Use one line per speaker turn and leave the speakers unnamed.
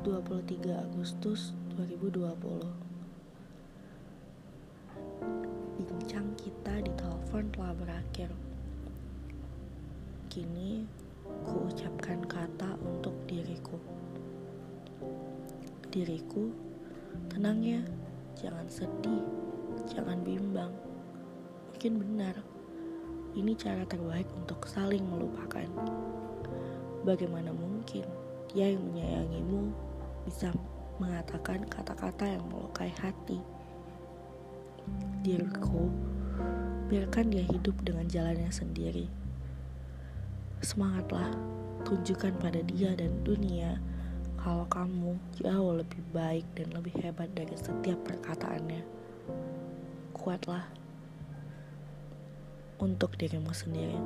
23 Agustus 2020 Bincang kita di telepon telah berakhir. Kini ku ucapkan kata untuk diriku. Diriku, tenang ya, jangan sedih, jangan bimbang. Mungkin benar, ini cara terbaik untuk saling melupakan. Bagaimana mungkin dia yang menyayangimu bisa mengatakan kata-kata yang melukai hati? Diriku, biarkan dia hidup dengan jalannya sendiri. Semangatlah, tunjukkan pada dia dan dunia kalau kamu jauh lebih baik dan lebih hebat dari setiap perkataannya. Kuatlah untuk dirimu sendiri.